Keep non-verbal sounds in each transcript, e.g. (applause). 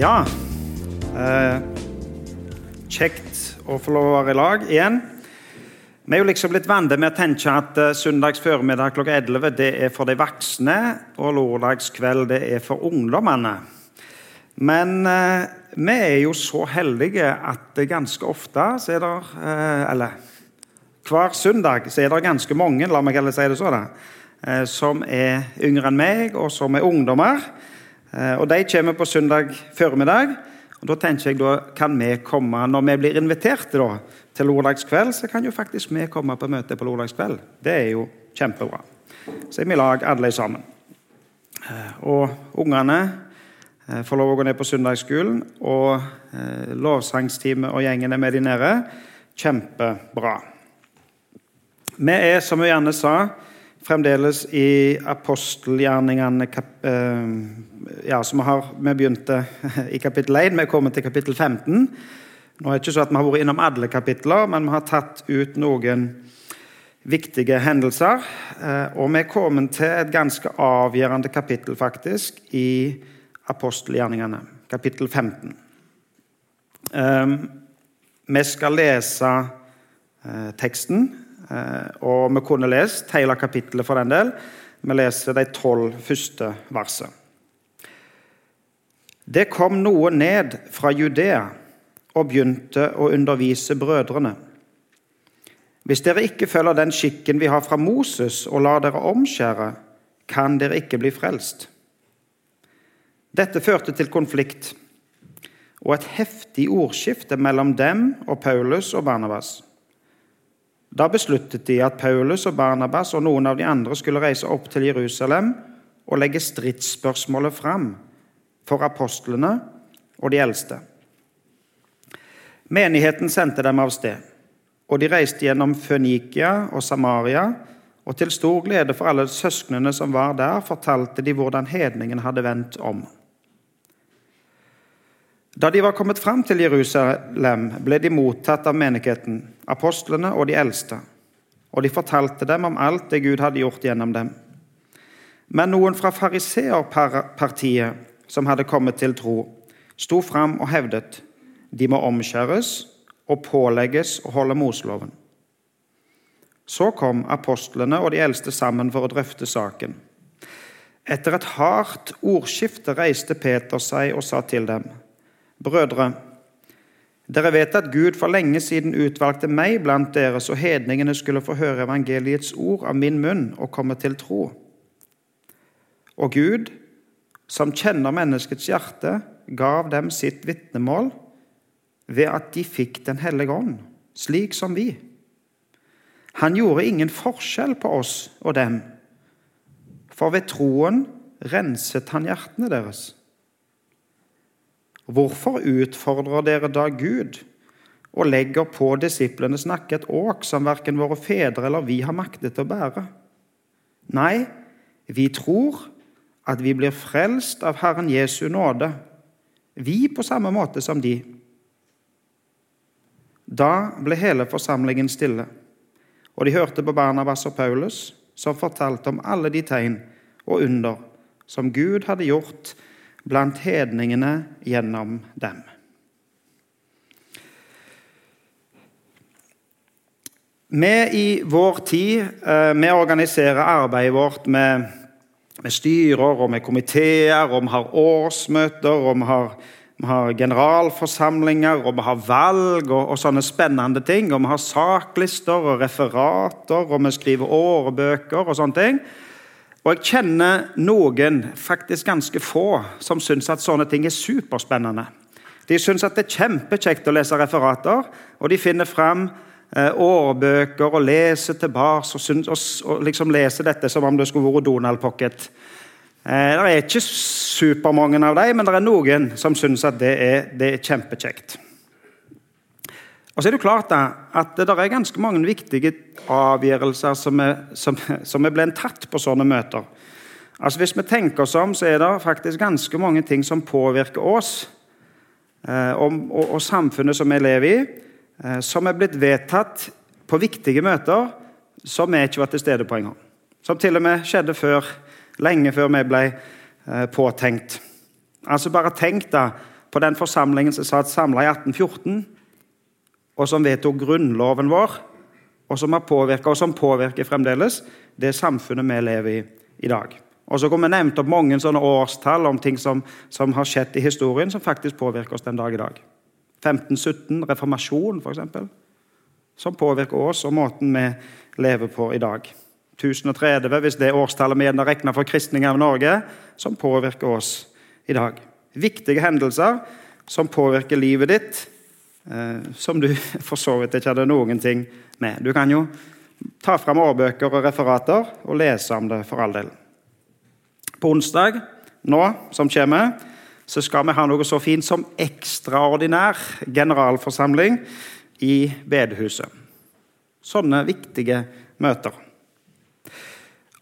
Ja. Eh, kjekt å få lov å være i lag igjen. Vi er jo liksom blitt vant med å tenke at uh, søndags formiddag klokka 11 det er for de voksne, og lørdagskveld det er for ungdommene. Men eh, vi er jo så heldige at ganske ofte så er det eh, Eller hver søndag så er det ganske mange la meg heller si det så da, som er yngre enn meg, og som er ungdommer. Og De kommer på søndag formiddag. og Da tenker jeg da kan vi komme når vi blir invitert da, til lørdagskveld, så kan jo faktisk vi komme på møte på lørdagskveld. Det er jo kjempebra. Så er vi i lag alle sammen. Og ungene får lov å gå ned på søndagsskolen, og lovsangsteamet og gjengen er med de nede. Kjempebra. Vi er, som vi gjerne sa, fremdeles i apostelgjerningene ja, som har, Vi begynte (laughs) i kapittel 1, vi er kommet til kapittel 15. Nå er det ikke så at Vi har vært innom alle kapitler, men vi har tatt ut noen viktige hendelser. Eh, og vi er kommet til et ganske avgjørende kapittel faktisk i apostelgjerningene, kapittel 15. Ehm, vi skal lese eh, teksten, eh, og vi kunne lest hele kapittelet for den del. Vi leser de tolv første versene. Det kom noe ned fra Judea og begynte å undervise brødrene. Hvis dere ikke følger den skikken vi har fra Moses, og lar dere omskjære, kan dere ikke bli frelst. Dette førte til konflikt og et heftig ordskifte mellom dem og Paulus og Barnabas. Da besluttet de at Paulus og Barnabas og noen av de andre skulle reise opp til Jerusalem og legge stridsspørsmålet fram for apostlene og de eldste. Menigheten sendte dem av sted, og de reiste gjennom Fønikia og Samaria. Og til stor glede for alle søsknene som var der, fortalte de hvordan hedningen hadde vendt om. Da de var kommet fram til Jerusalem, ble de mottatt av menigheten, apostlene og de eldste. Og de fortalte dem om alt det Gud hadde gjort gjennom dem. Men noen fra fariseerpartiet, som hadde kommet til tro, sto fram og hevdet de må omskjæres og pålegges å holde Moseloven. Så kom apostlene og de eldste sammen for å drøfte saken. Etter et hardt ordskifte reiste Peter seg og sa til dem.: Brødre, dere vet at Gud for lenge siden utvalgte meg blant dere, så hedningene skulle få høre evangeliets ord av min munn og komme til tro. Og Gud, som kjenner menneskets hjerte, gav dem sitt vitnemål ved at de fikk Den hellige ånd, slik som vi. Han gjorde ingen forskjell på oss og dem, for ved troen renset han hjertene deres. Hvorfor utfordrer dere da Gud og legger på disiplenes nakke et åk som verken våre fedre eller vi har maktet å bære? Nei, vi tror at vi blir frelst av Herren Jesu nåde, vi på samme måte som de. Da ble hele forsamlingen stille, og de hørte på Barnabas og Paulus, som fortalte om alle de tegn og under som Gud hadde gjort blant hedningene gjennom dem. Vi i vår tid eh, vi organiserer arbeidet vårt med, med styrer og med komiteer, og vi har årsmøter og vi har vi har generalforsamlinger, og vi har valg og, og, sånne spennende ting. Og vi har saklister og referater, og vi skriver årebøker og sånne ting. Og jeg kjenner noen, faktisk ganske få, som syns at sånne ting er superspennende. De syns at det er kjempekjekt å lese referater, og de finner fram eh, årbøker og leser tilbake og, og, og liksom leser dette som om det skulle vært Donald Pocket. Eh, det er ikke supermange av dem, men det er noen som syns at det er, det er kjempekjekt. Og så er det klart da, at det er ganske mange viktige avgjørelser som er, som, som er blitt tatt på sånne møter. Altså Hvis vi tenker oss om, så er det faktisk ganske mange ting som påvirker oss eh, og, og, og, samfunnet som vi lever i, eh, som er blitt vedtatt på viktige møter som vi ikke var til stede på engang. Som til og med skjedde før lenge før vi ble eh, påtenkt. Altså Bare tenk da, på den forsamlingen som satt samla i 1814, og som vedtok grunnloven vår, og som har påvirket, og som påvirker fremdeles det samfunnet vi lever i i dag. Og så kommer nevnt opp mange sånne årstall om ting som, som, har skjedd i historien, som faktisk påvirker oss den dag i dag. 1517, reformasjon, f.eks., som påvirker oss og måten vi lever på i dag. 1030, hvis det er årstallet vi gjerne regner for kristning av Norge, som påvirker oss i dag. Viktige hendelser som påvirker livet ditt, som du (laughs) for så vidt ikke hadde noen ting med. Du kan jo ta fram årbøker og referater og lese om det, for all del. På onsdag nå, som kommer, så skal vi ha noe så fint som ekstraordinær generalforsamling i bedehuset. Sånne viktige møter.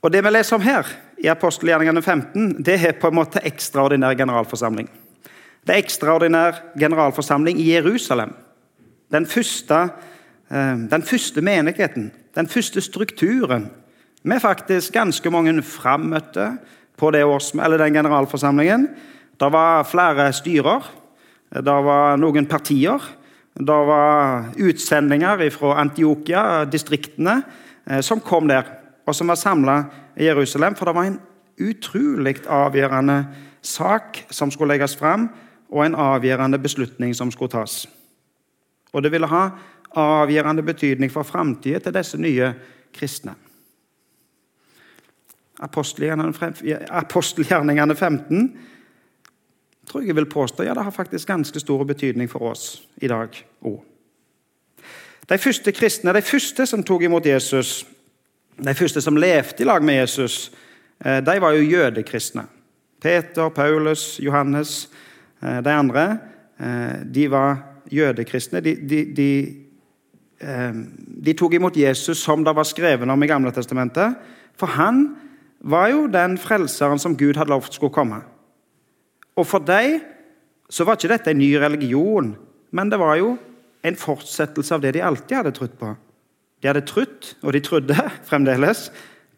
Og Det vi leser om her, i apostelgjerningene 15, det er på en måte ekstraordinær generalforsamling. Det ekstraordinær generalforsamling i Jerusalem. Den første, eh, den første menigheten, den første strukturen. Med faktisk ganske mange frammøtte på års, den generalforsamlingen. Det var flere styrer, det var noen partier. Det var utsendinger fra Antiokia, distriktene, eh, som kom der og som var samla i Jerusalem. For det var en utrolig avgjørende sak som skulle legges fram, og en avgjørende beslutning som skulle tas. Og det ville ha avgjørende betydning for framtida til disse nye kristne. Apostelgjerningene 15 tror jeg vil påstå ja, det har faktisk ganske stor betydning for oss i dag òg. De første kristne, de første som tok imot Jesus, de første som levde i lag med Jesus, eh, de var jo jødekristne. Peter, Paulus, Johannes, de andre eh, de var jødekristne. De, de, de, de, tok imot Jesus som det var skrevet om i Gamle testamentet. For han var jo den frelseren som Gud hadde lovt skulle komme. Og For dem så var ikke dette en ny religion, men det var jo en fortsettelse av det de alltid hadde trodd på. De hadde trodd, og de trodde (laughs) fremdeles,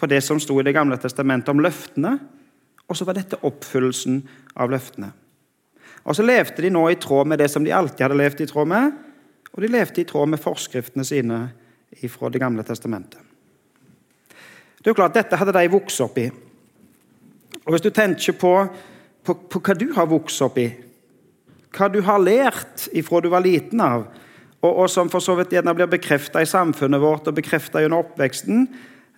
på det som sto i Det gamle testamentet om løftene. Og så var dette oppfyllelsen av løftene. Og så levde de nå i tråd med det som de alltid hadde levd i tråd med. Og de levde i tråd med forskriftene sine fra Det gamle testamentet. Det er jo klart, Dette hadde de vokst opp i. Og Hvis du tenker på, på, på hva du har vokst opp i, hva du har lært ifra du var liten av, og, og som for så vidt gjerne blir bekrefta i samfunnet vårt og bekrefta gjennom oppveksten,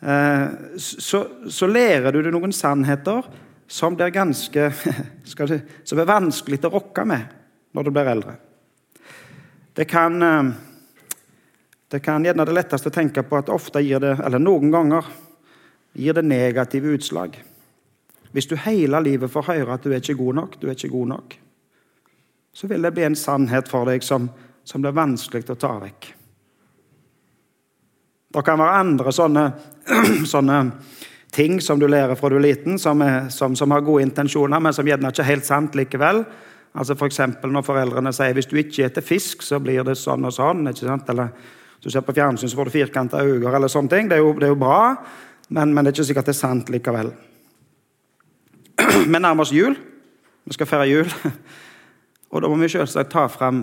eh, så, så, lærer du deg noen sannheter som ganske (laughs) du, som er vanskelig å rokke med når du blir eldre. Det kan, eh, det kan gjerne det letteste å tenke på at ofte gir det, eller noen ganger gir det negative utslag. Hvis du hele livet får høre at du er ikke god nok, du er ikke god nok, så vil det bli en sannhet for deg som som blir vanskelig å ta vekk. Det kan være andre sånne, (clears throat) sånne ting som du lærer fra du er liten, som, er, som, som, har gode intensjoner, men som gjerne ikke er helt sant likevel. Altså F.eks. når foreldrene sier hvis du ikke spiser fisk, så blir det sånn og sånn. ikke sant? Eller hvis du ser på fjernsyn, så får du firkanta øyne. eller sånne ting. Det er jo, det er jo bra, men, men, det er ikke sikkert det er sant likevel. (clears throat) Vi nærmer oss jul. Vi skal feire jul. (laughs) Og da må vi selvsagt ta fram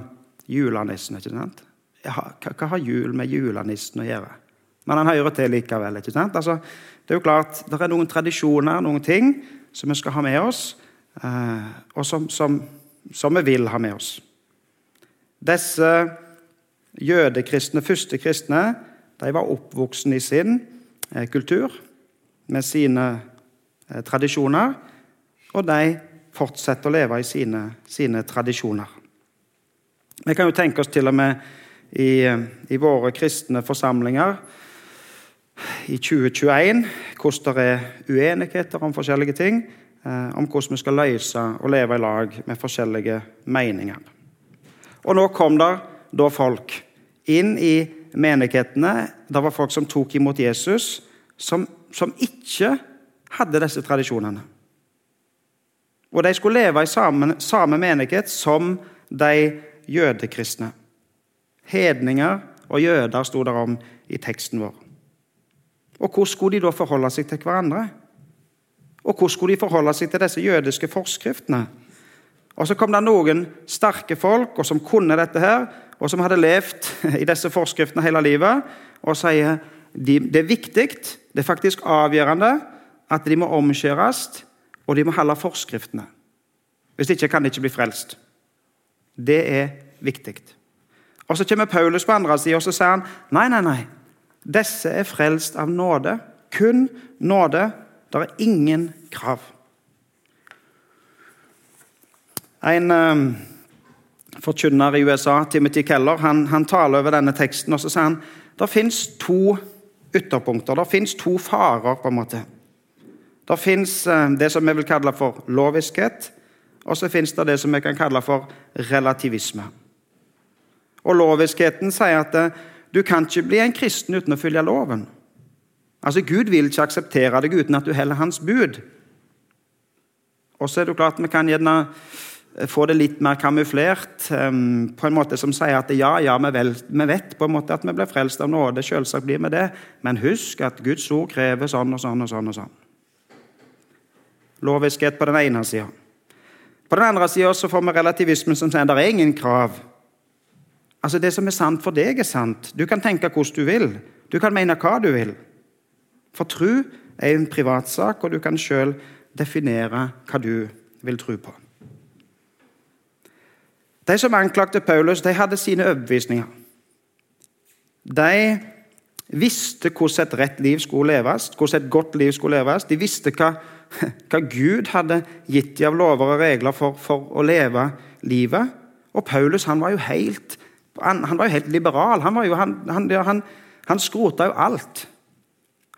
julenissen. ikke sant? Hva, hva, har jul med julenissen å gjøre? Men han hører til likevel. ikke sant? Altså, det er jo klart, det er noen tradisjoner, noen ting, som vi skal ha med oss, eh, og som, som, som, vi vil ha med oss. Disse jødekristne, første kristne, de var oppvoksen i sin eh, kultur, med sine eh, tradisjoner, og de fortsetter å leve i sine, sine tradisjoner. Vi kan jo tenke oss til og med i, i våre kristne forsamlinger i 2021 hvordan det er uenigheter om forskjellige ting. Eh, om hvordan vi skal løse og leve i lag med forskjellige meninger. Og nå kom det da folk inn i menighetene. Det var folk som tok imot Jesus, som, som ikke hadde disse tradisjonene. Og de skulle leve i samme, samme menighet som de jødekristne. Hedninger og jøder sto der om i teksten vår. Og Hvordan skulle de da forholde seg til hverandre? Og hvordan skulle de forholde seg til disse jødiske forskriftene? Og Så kom det noen sterke folk og som kunne dette her, og som hadde levd (laughs) i disse forskriftene hele livet, og sier de, det er viktig, det er faktisk avgjørende, at de må omskjæres, og de må holde forskriftene. Hvis ikke kan de ikke bli frelst. Det er viktig. Og Så kommer Paulus på andre sida og så sier han, nei, nei, nei. Disse er frelst av nåde. Kun nåde. Det er ingen krav. En um, forkynner i USA, Timothy Keller, han, han, taler over denne teksten og så sier han, det fins to ytterpunkter. Det fins to farer. på en måte. Det fins uh, det som vi vil kalle for loviskhet, og så fins det det som vi kan kalle for relativisme. Og Loviskheten sier at uh, du kan ikke bli en kristen uten å følge loven. Altså, Gud vil ikke akseptere deg uten at du heller hans bud. Og så er det klart vi kan gjerne få det litt mer kamuflert, um, på en måte som sier at ja, ja, vi, vi, vet på en måte at vi blir frelst av nåde. Selvsagt blir vi det. Men husk at Guds ord krever sånn og sånn og sånn. og sånn. Loviskhet på den ene sida. På den andre sida får vi relativismen som sier at det er ingen krav. Altså Det som er sant for deg, er sant. Du kan tenke hvordan du vil. Du kan mene hva du vil. For tro er en privatsak, og du kan sjøl definere hva du vil tro på. De som anklagte Paulus, de hadde sine overbevisninger. De visste hvordan et rett liv skulle leves, hvordan et godt liv skulle leves. De visste hva, hva Gud hadde gitt dem av lover og regler for, for, å leve livet. Og Paulus han var jo helt, han, han var jo helt liberal. Han, jo, han, han, skrota jo alt.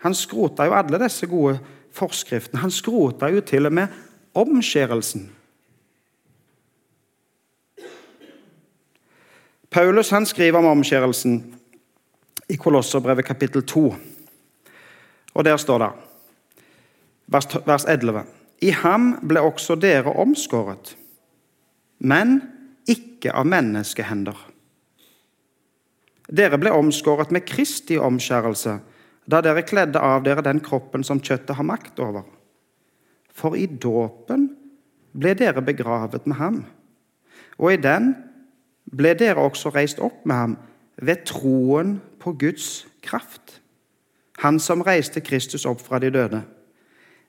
Han skrota jo alle disse gode forskriftene. Han skrota jo til og med omskjærelsen. Paulus han skriver om omskjærelsen i Kolosserbrevet kapittel 2. Og Der står det, vers 11.: I ham ble også dere omskåret, men ikke av menneskehender. Dere ble omskåret med Kristi omskjærelse, da dere kledde av dere den kroppen som kjøttet har makt over. For i dåpen ble dere begravet med ham, og i den ble dere også reist opp med ham ved troen på Guds kraft. Han som reiste Kristus opp fra de døde.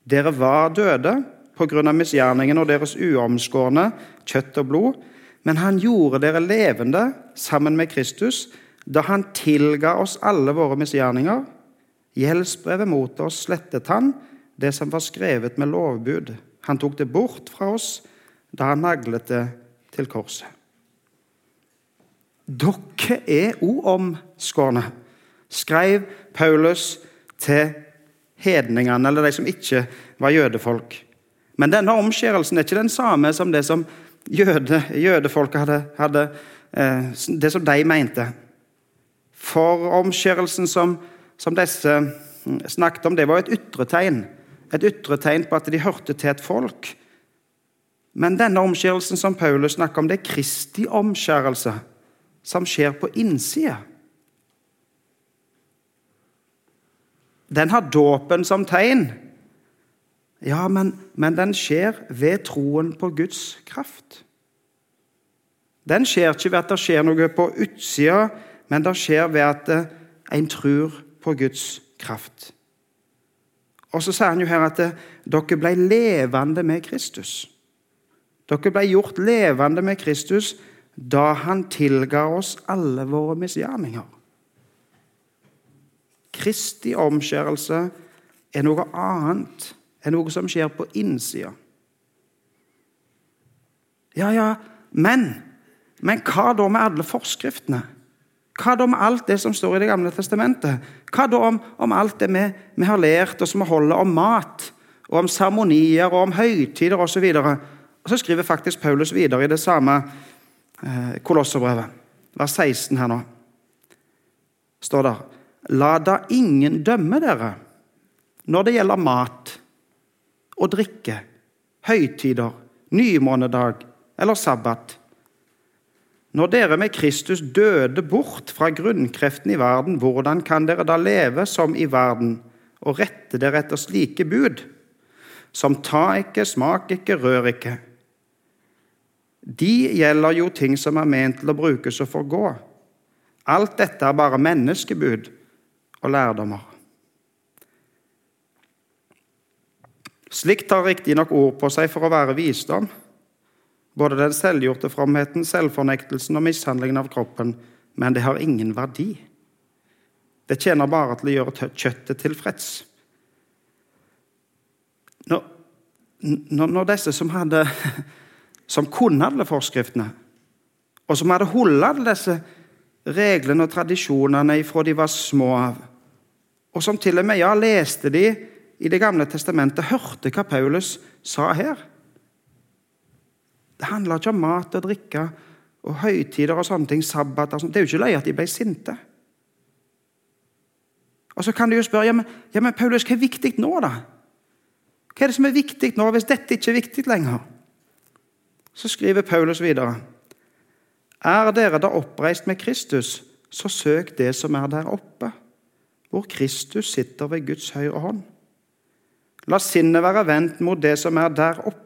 Dere var døde pga. misgjerningen og deres uomskårne kjøtt og blod, men han gjorde dere levende sammen med Kristus da han tilga oss alle våre misgjerninger. Gjeldsbrevet mot oss slettet han, det som var skrevet med lovbud. Han tok det bort fra oss da han naglet det til korset. Dere er uomskårne, skrev Paulus til hedningene, eller de som ikke var jødefolk. Men denne omskjærelsen er ikke den samme som det som jøde, jødefolket hadde, hadde eh, det som de mente. For omskjærelsen som, som disse mm, snakket om, det var et ytre tegn. Et ytre tegn på at de hørte til et folk. Men denne omskjærelsen som Paulus snakker om, det er Kristi omskjærelse som skjer på innsida. Den har dåpen som tegn. Ja, men, men, den skjer ved troen på Guds kraft. Den skjer ikke ved at det skjer noe på utsida, men det skjer ved at eh, en tror på Guds kraft. Og så sier han jo her at eh, dere ble levende med Kristus. Dere ble gjort levende med Kristus da han tilga oss alle våre misgjerninger. Kristi omskjærelse er noe annet enn noe som skjer på innsida. Ja, ja, men Men hva da med alle forskriftene? Hva da om alt det som står i Det gamle testamentet? Hva da om, om alt det vi, vi, har lært og som vi holder om mat, og om seremonier og om høytider osv.? Og, og så skriver faktisk Paulus videre i det samme Eh, Kolosserbrevet, vers 16 her nå, står der, La da ingen dømme dere når det gjelder mat og drikke, høytider, nymånedag eller sabbat. Når dere med Kristus døde bort fra grunnkreften i verden, hvordan kan dere da leve som i verden og rette dere etter slike bud? Som ta ikke, smak ikke, rør ikke De gjelder jo ting som er ment til å brukes og forgå. Alt dette er bare menneskebud og lærdommer. Slikt tar riktignok ord på seg for å være visdom. Både den selvgjorte fromheten, selvfornektelsen og mishandlingen av kroppen. Men det har ingen verdi. Det tjener bare til å gjøre kjøttet tilfreds. Når, når disse som, hadde, (laughs) som kunne alle forskriftene, og som hadde holdt alle disse reglene og tradisjonene fra de var små av, og som til og med ja, leste de i Det gamle testamentet, hørte hva Paulus sa her. Det handla ikke om mat og drikke og høytider og sånne ting, sabbat og. Det er jo ikke løye at de ble sinte. Og Så kan du jo spørre ja men, ja, men Paulus, hva er viktig nå, da? Hva er det som er viktig nå, hvis dette ikke er viktig lenger? Så skriver Paulus videre. Er dere da oppreist med Kristus, så søk det som er der oppe, hvor Kristus sitter ved Guds høyre hånd. La sinnet være vendt mot det som er der oppe,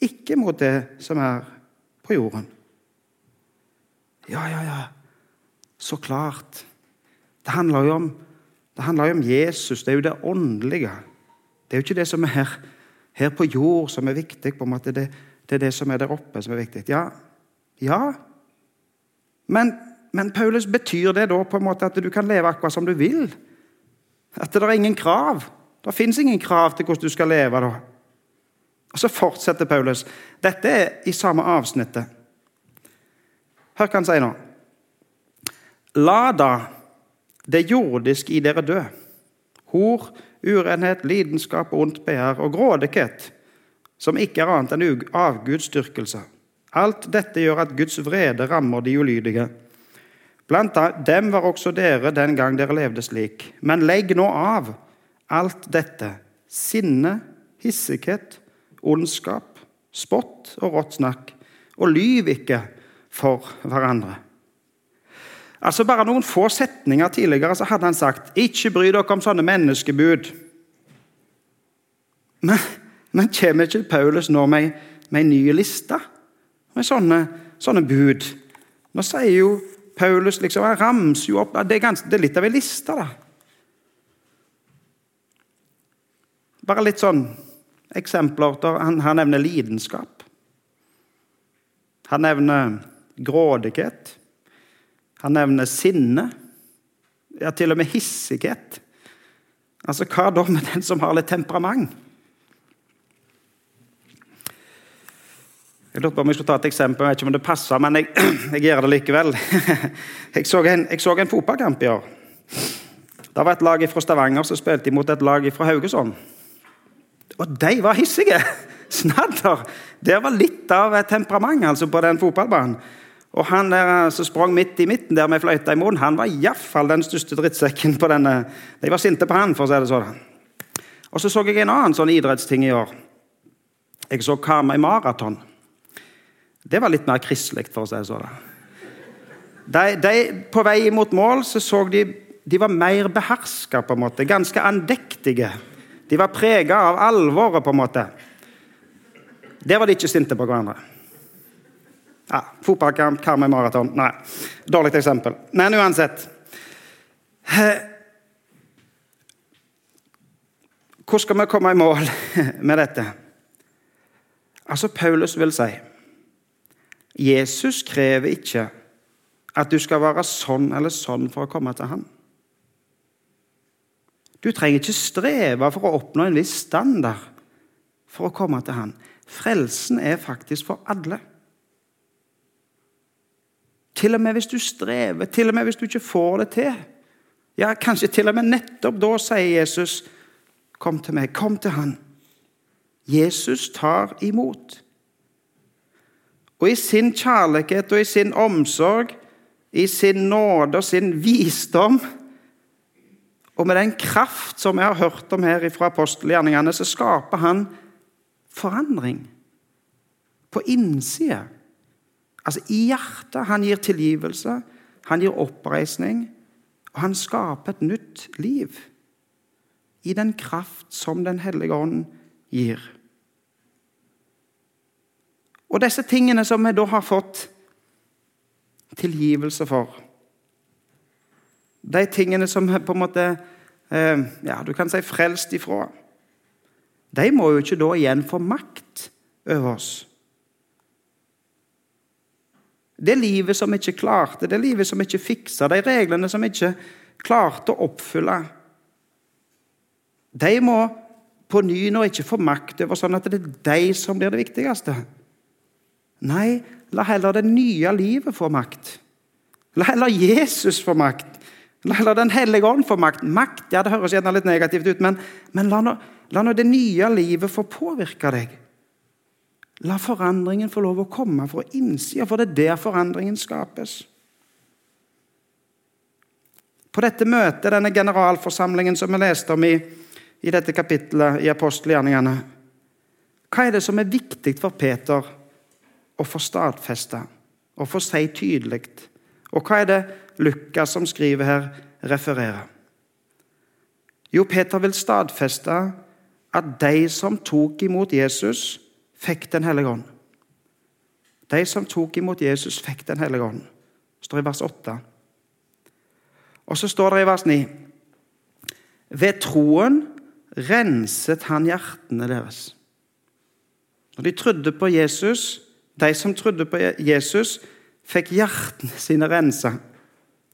ikke mot det som er på jorden. Ja, ja, ja, så klart. Det handler jo om, handler jo om Jesus, det er jo det åndelige. Det er jo ikke det som er her, her på jord, som er viktig. på en måte. Det, det, er det som er der oppe, som er viktig. Ja, ja. Men, men Paulus, betyr det da på en måte at du kan leve akkurat som du vil? At det er ingen krav? Det fins ingen krav til hvordan du skal leve da. Og Så fortsetter Paulus. Dette er i samme avsnittet. Hør hva han sier nå. La da det jordiske i dere dø. Hor, urenhet, lidenskap, ondt begjær og grådighet, som ikke er annet enn avgudsdyrkelse. Alt dette gjør at Guds vrede rammer de ulydige. Blant dem var også dere den gang dere levde slik. Men legg nå av alt dette sinne, hissighet, ondskap, spott og rått snakk, og lyv ikke for hverandre. Altså Bare noen få setninger tidligere så hadde han sagt 'Ikke bry dere om sånne menneskebud'. Men, men kommer ikke Paulus nå med, med en ny liste med sånne, sånne, bud? Nå sier jo Paulus liksom, Han ramser jo opp det er, ganske, det er litt av en liste. da. Bare litt sånn eksempler. Han, han nevner lidenskap. Han nevner grådighet. Han nevner sinne. Ja, til og med hissighet. Altså, Hva da med den som har litt temperament? Jeg lurte på om jeg skulle ta et eksempel, jeg vet ikke om det passer, men jeg, (clears throat) jeg gjør det likevel. (laughs) Jeg så, en, jeg så en fotballkamp i år. Det var et lag fra Stavanger som spilte imot et lag fra Haugesund. Og de var hissige! (laughs) Snadder! Det var litt av et temperament altså, på den fotballbanen. Og han der eh, som sprang midt i midten der med fløyta i munnen, han var iallfall den største drittsekken på denne. De var sinte på han, for å si det sånn. Og så så jeg en annen sånn idrettsting i år. Jeg så Karmøy Maraton. Det var litt mer kristelig, for å si det sånn. De, de, på vei mot mål så, så de de var mer beherska, på en måte. Ganske andektige. De var prega av alvoret, på en måte. Der var de ikke sinte på hverandre. Ja, Fotballkamp, Karmøy Maraton Nei, dårlig eksempel. Men uansett Hvordan skal vi komme i mål (laughs) med dette? Altså, Paulus vil si Jesus krever ikke at du skal være sånn eller sånn for å komme til ham. Du trenger ikke streve for å oppnå en viss standard for å komme til Han. Frelsen er faktisk for alle. Til og med hvis du strever, til og med hvis du ikke får det til. Ja, Kanskje til og med nettopp da sier Jesus, 'Kom til meg, kom til Han'. Jesus tar imot. Og i sin kjærlighet og i sin omsorg, i sin nåde og sin visdom og med den kraft som vi har hørt om her fra apostelgjerningene, så skaper han forandring på innsida. Altså i hjertet. Han gir tilgivelse, han gir oppreisning, og han skaper et nytt liv. I den kraft som Den hellige ånd gir. Og disse tingene som vi da har fått tilgivelse for De tingene som på en måte eh, ja, du kan si frelst ifra De må jo ikke da igjen få makt over oss. Det livet som ikke klarte, det livet som ikke fiksa, de reglene som ikke klarte å oppfylle De må på ny nå ikke få makt over sånn at det er de som blir det viktigste. Nei, la heller det nye livet få makt. La heller Jesus få makt. La Den hellige ånd få makt. Makt ja, det høres gjerne litt negativt ut, men, men la, nå, la, nå, det nye livet få påvirke deg. La forandringen få lov å komme fra innsida, for det er der forandringen skapes. På dette møtet, denne generalforsamlingen som vi leste om i, i dette kapittelet i apostelgjerningene, hva er det som er viktig for Peter å få stadfeste og få si tydelig. Og hva er det Lukas som skriver her, refererer? Jo, Peter vil stadfeste at de som tok imot Jesus, fikk Den hellige ånd. De som tok imot Jesus, fikk Den hellige ånd. Det står i vers 8. Og så står det i vers 9 Ved troen renset han hjertene deres. Når de trodde på Jesus, de som trodde på Jesus, fikk hjertene sine rensa.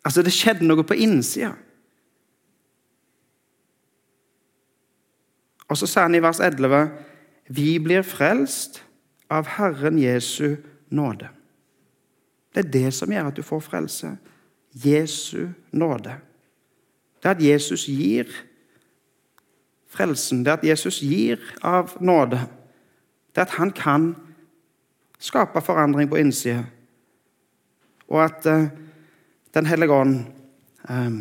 Altså, det skjedde noe på innsida. Og så sa han i vers 11.: Vi blir frelst av Herren Jesu nåde. Det er det som gjør at du får frelse. Jesu nåde. Det at Jesus gir frelsen. Det at Jesus gir av nåde. Det at han kan skape forandring på innsida. Og at uh, Den hellige ånd um,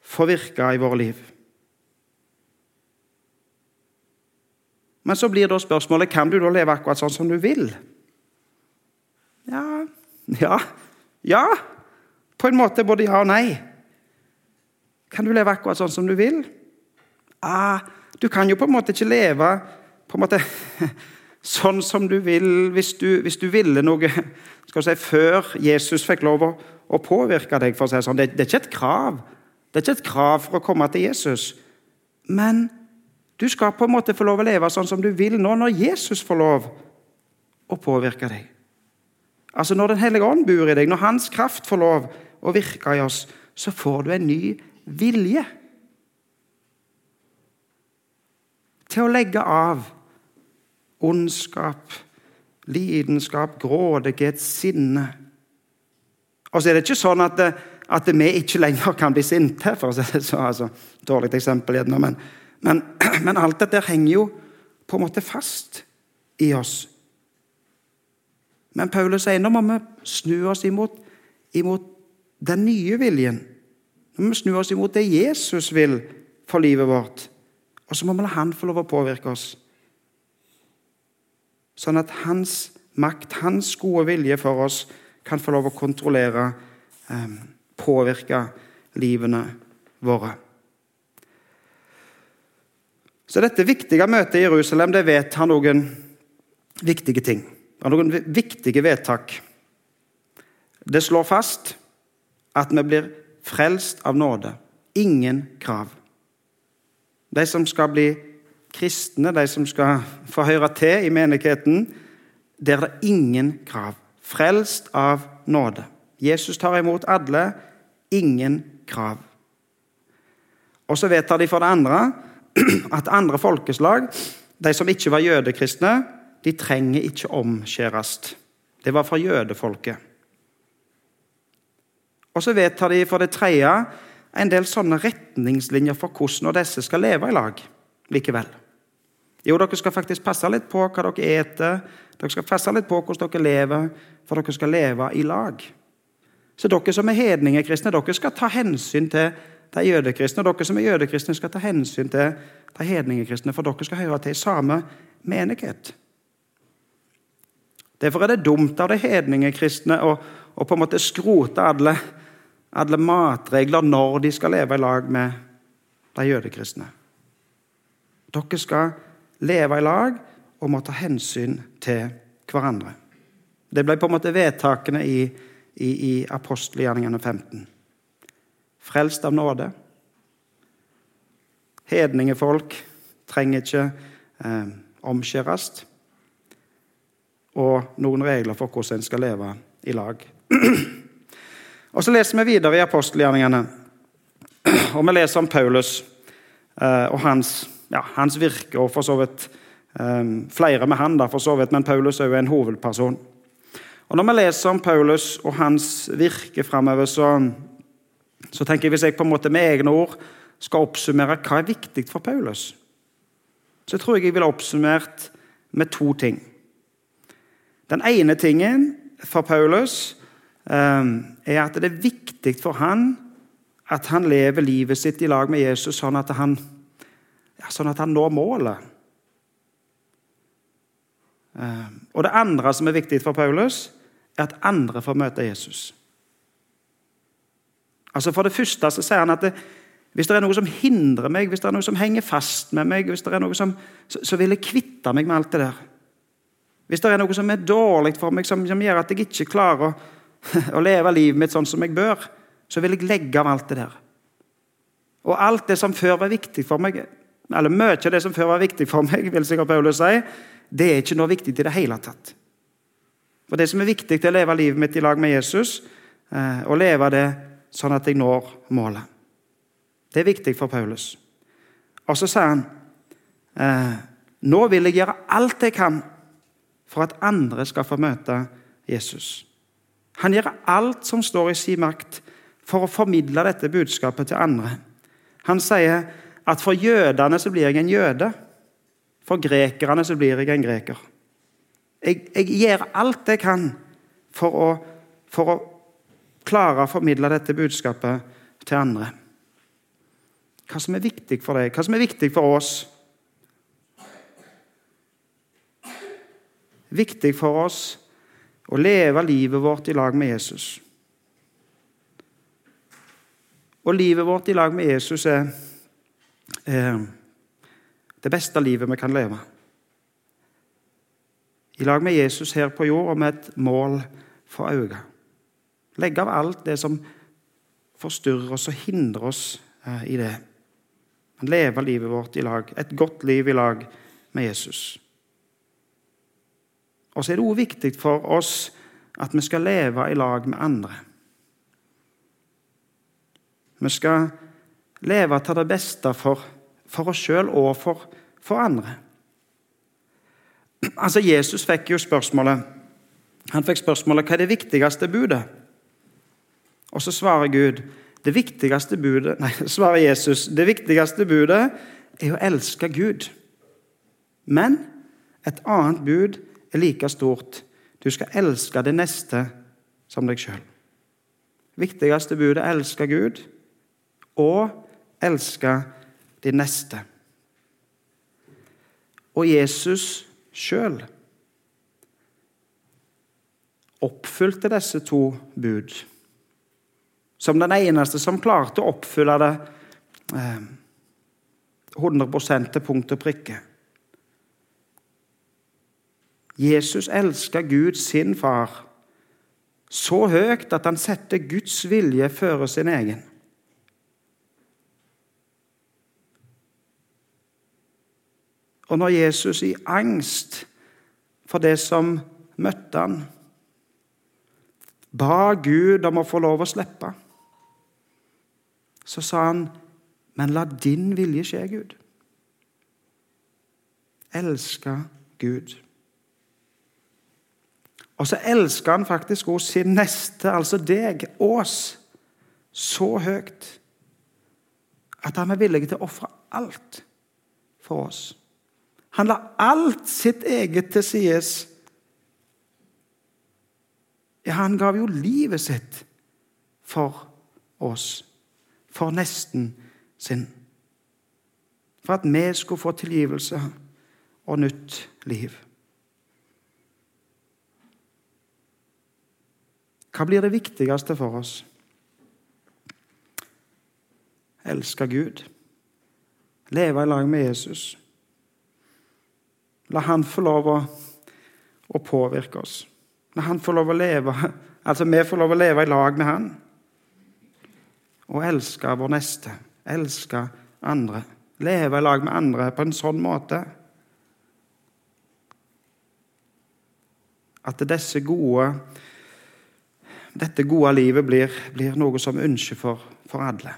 får virke i våre liv. Men så blir da spørsmålet kan du da leve akkurat sånn som du vil. Ja Ja. Ja. På en måte både ja og nei. Kan du leve akkurat sånn som du vil? Ah, du kan jo på en måte ikke leve på en måte (laughs) sånn som du vil hvis du, hvis du ville noe si, før Jesus fikk lov å, å påvirke deg. for å si sånn. Det, det, er ikke et krav. Det er ikke et krav for å komme til Jesus. Men du skal på en måte få lov å leve sånn som du vil nå, når Jesus får lov å påvirke deg. Altså Når Den hellige ånd bor i deg, når Hans kraft får lov å virke i oss, så får du en ny vilje til å legge av ondskap, lidenskap, grådighet, sinne. Og så er det ikke sånn at, at vi ikke lenger kan bli sinte, for å si det så, altså, dårlig eksempel gjerne, men, men, (clears throat) men, alt dette henger jo på en måte fast i oss. Men Paulus sier nå må vi snu oss imot, imot den nye viljen. Nå må vi snu oss imot det Jesus vil for livet vårt. Og så må vi la Han få lov å påvirke oss. Sånn at hans makt, hans gode vilje for oss, kan få lov å kontrollere, eh, påvirke livene våre. Så dette viktige møtet i Jerusalem det vedtar noen viktige ting. Det er noen viktige vedtak. Det slår fast at vi blir frelst av nåde. Ingen krav. De som skal bli kristne, de som skal få høre til i menigheten, der det er ingen krav. Frelst av nåde. Jesus tar imot alle. Ingen krav. Og så vedtar de for det andre (clears throat) at andre folkeslag, de som ikke var jødekristne, de trenger ikke omskjæres. Det var for jødefolket. Og så vedtar de for det tredje en del sånne retningslinjer for hvordan disse skal leve i lag likevel. Jo, dere skal faktisk passe litt på hva dere eter, dere skal passe litt på hvordan dere lever, for dere skal leve i lag. Så dere som er hedningekristne, dere skal ta hensyn til de jødekristne. Og dere som er jødekristne, skal ta hensyn til de hedningekristne, for dere skal høre til i samme menighet. Derfor er det dumt av de hedningekristne å, å på en måte skrote alle, alle matregler når de skal leve i lag med de jødekristne. Dere skal leve i lag, og må ta hensyn til hverandre. Det ble på en måte vedtakene i, i, i apostelgjerningene 15. Frelst av nåde. Hedningefolk trenger ikke eh, omskjæres. Og noen regler for hvordan en skal leve i lag. (clears throat) og Så leser vi videre i apostelgjerningene, (clears throat) og vi leser om Paulus eh, og hans, ja, hans virke, og for så vidt um, flere med han, da, for så vidt, men Paulus er jo en hovedperson. Og Når vi leser om Paulus og hans virke framover, så, så, tenker jeg hvis jeg på en måte med egne ord skal oppsummere hva er viktig for Paulus, så tror jeg jeg ville oppsummert med to ting. Den ene tingen for Paulus um, er at det er viktig for han at han lever livet sitt i lag med Jesus sånn at han, ja, sånn at han når målet. Eh, og det andre som er viktig for Paulus, er at andre får møte Jesus. Altså For det første så sier han at det, hvis det er noe som hindrer meg, hvis det er noe som henger fast med meg, hvis det er noe som, så, så vil jeg kvitte meg med alt det der. Hvis det er noe som er dårlig for meg, som, som gjør at jeg ikke klarer å, (laughs) å, leve livet mitt sånn som jeg bør, så vil jeg legge av alt det der. Og alt det som før var viktig for meg, eller mye av det som før var viktig for meg, vil sikkert Paulus si, det er ikke noe viktig i det hele tatt. For Det som er viktig, er å leve livet mitt i lag med Jesus, eh, og leve det sånn at jeg når målet. Det er viktig for Paulus. Og så sier han eh, nå vil jeg gjøre alt jeg kan for at andre skal få møte Jesus. Han gjør alt som står i sin makt for å formidle dette budskapet til andre. Han sier at for jødene så blir jeg en jøde. For grekerne så blir jeg en greker. Jeg, jeg gjør alt jeg kan for å, for å klare å formidle dette budskapet til andre. Hva som er viktig for deg, hva som er viktig for oss. Viktig for oss å leve livet vårt i lag med Jesus. Og livet vårt i lag med Jesus er, det beste livet vi kan leve i lag med Jesus her på jord og med et mål for øye. Legge av alt det som forstyrrer oss og hindrer oss eh, i det. Men leve livet vårt i lag, et godt liv i lag med Jesus. Og så er det òg viktig for oss at vi skal leve i lag med andre. Vi skal leve til det beste for, for oss sjøl og for, for andre. (clears throat) Altså, Jesus fikk jo spørsmålet Han fikk spørsmålet hva er det viktigste budet. Og så svarer Gud det viktigste budet, (laughs) nei, svarer Jesus det viktigste budet er å elske Gud. Men et annet bud er like stort. Du skal elske det neste som deg sjøl. Viktigste budet er å elske Gud og elske de neste. Og Jesus sjøl oppfylte disse to bud. Som den eneste som klarte å oppfylle det eh, 100 til punkt og prikke. Jesus elsker Gud, sin far, så høyt at han setter Guds vilje før sin egen. Og når Jesus i angst for det som møtte han, ba Gud om å få lov å slippe, så sa han, 'Men la din vilje skje, Gud.' Elska Gud. Og så elsker han faktisk også sin neste, altså deg, oss, så høyt at han er villig til å ofre alt for oss. Han la alt sitt eget til sides. Ja, han gav jo livet sitt for oss, for nesten sin. For at vi skulle få tilgivelse og nytt liv. Hva blir det viktigste for oss? Elske Gud, leve i lag med Jesus La Han få lov å, å påvirke oss. La Han få lov å leve (laughs) Altså, vi får lov å leve i lag med Han. Og elske vår neste. Elske andre. Leve i lag med andre på en sånn måte at disse gode, dette gode livet blir, blir noe som ønsker for, for alle.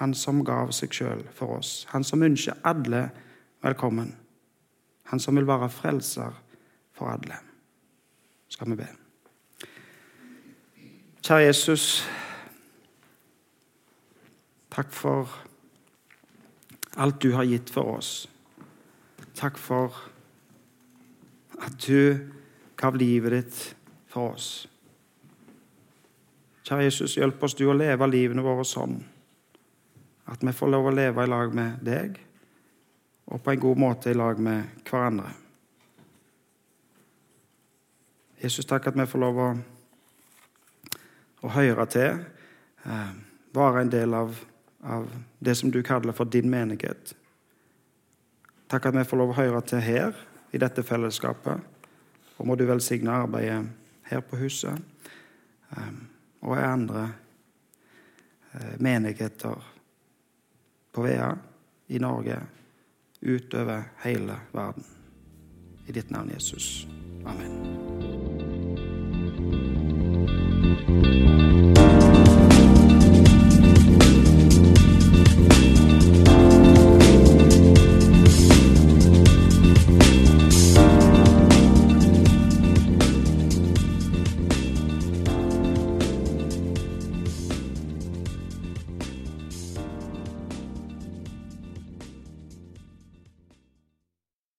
Han som gav seg sjøl for oss. Han som ønsker alle velkommen. Han som vil være frelser for alle. Skal vi be. Kjære Jesus. Takk for alt du har gitt for oss. Takk for at du gav livet ditt for oss. Kjære Jesus, hjelp oss du å leve livene våre sånn at vi får lov å leve i lag med deg, og på en god måte i lag med hverandre. Jesus, takk at vi får lov å, å høre til, eh, være en del av, av det som du kaller for din menighet. Takk at vi får lov å høre til her, i dette fellesskapet. Og må du velsigne arbeidet her på huset eh, og i andre eh, menigheter på Vea, i Norge, utover hele verden. I ditt navn, Jesus. Amen.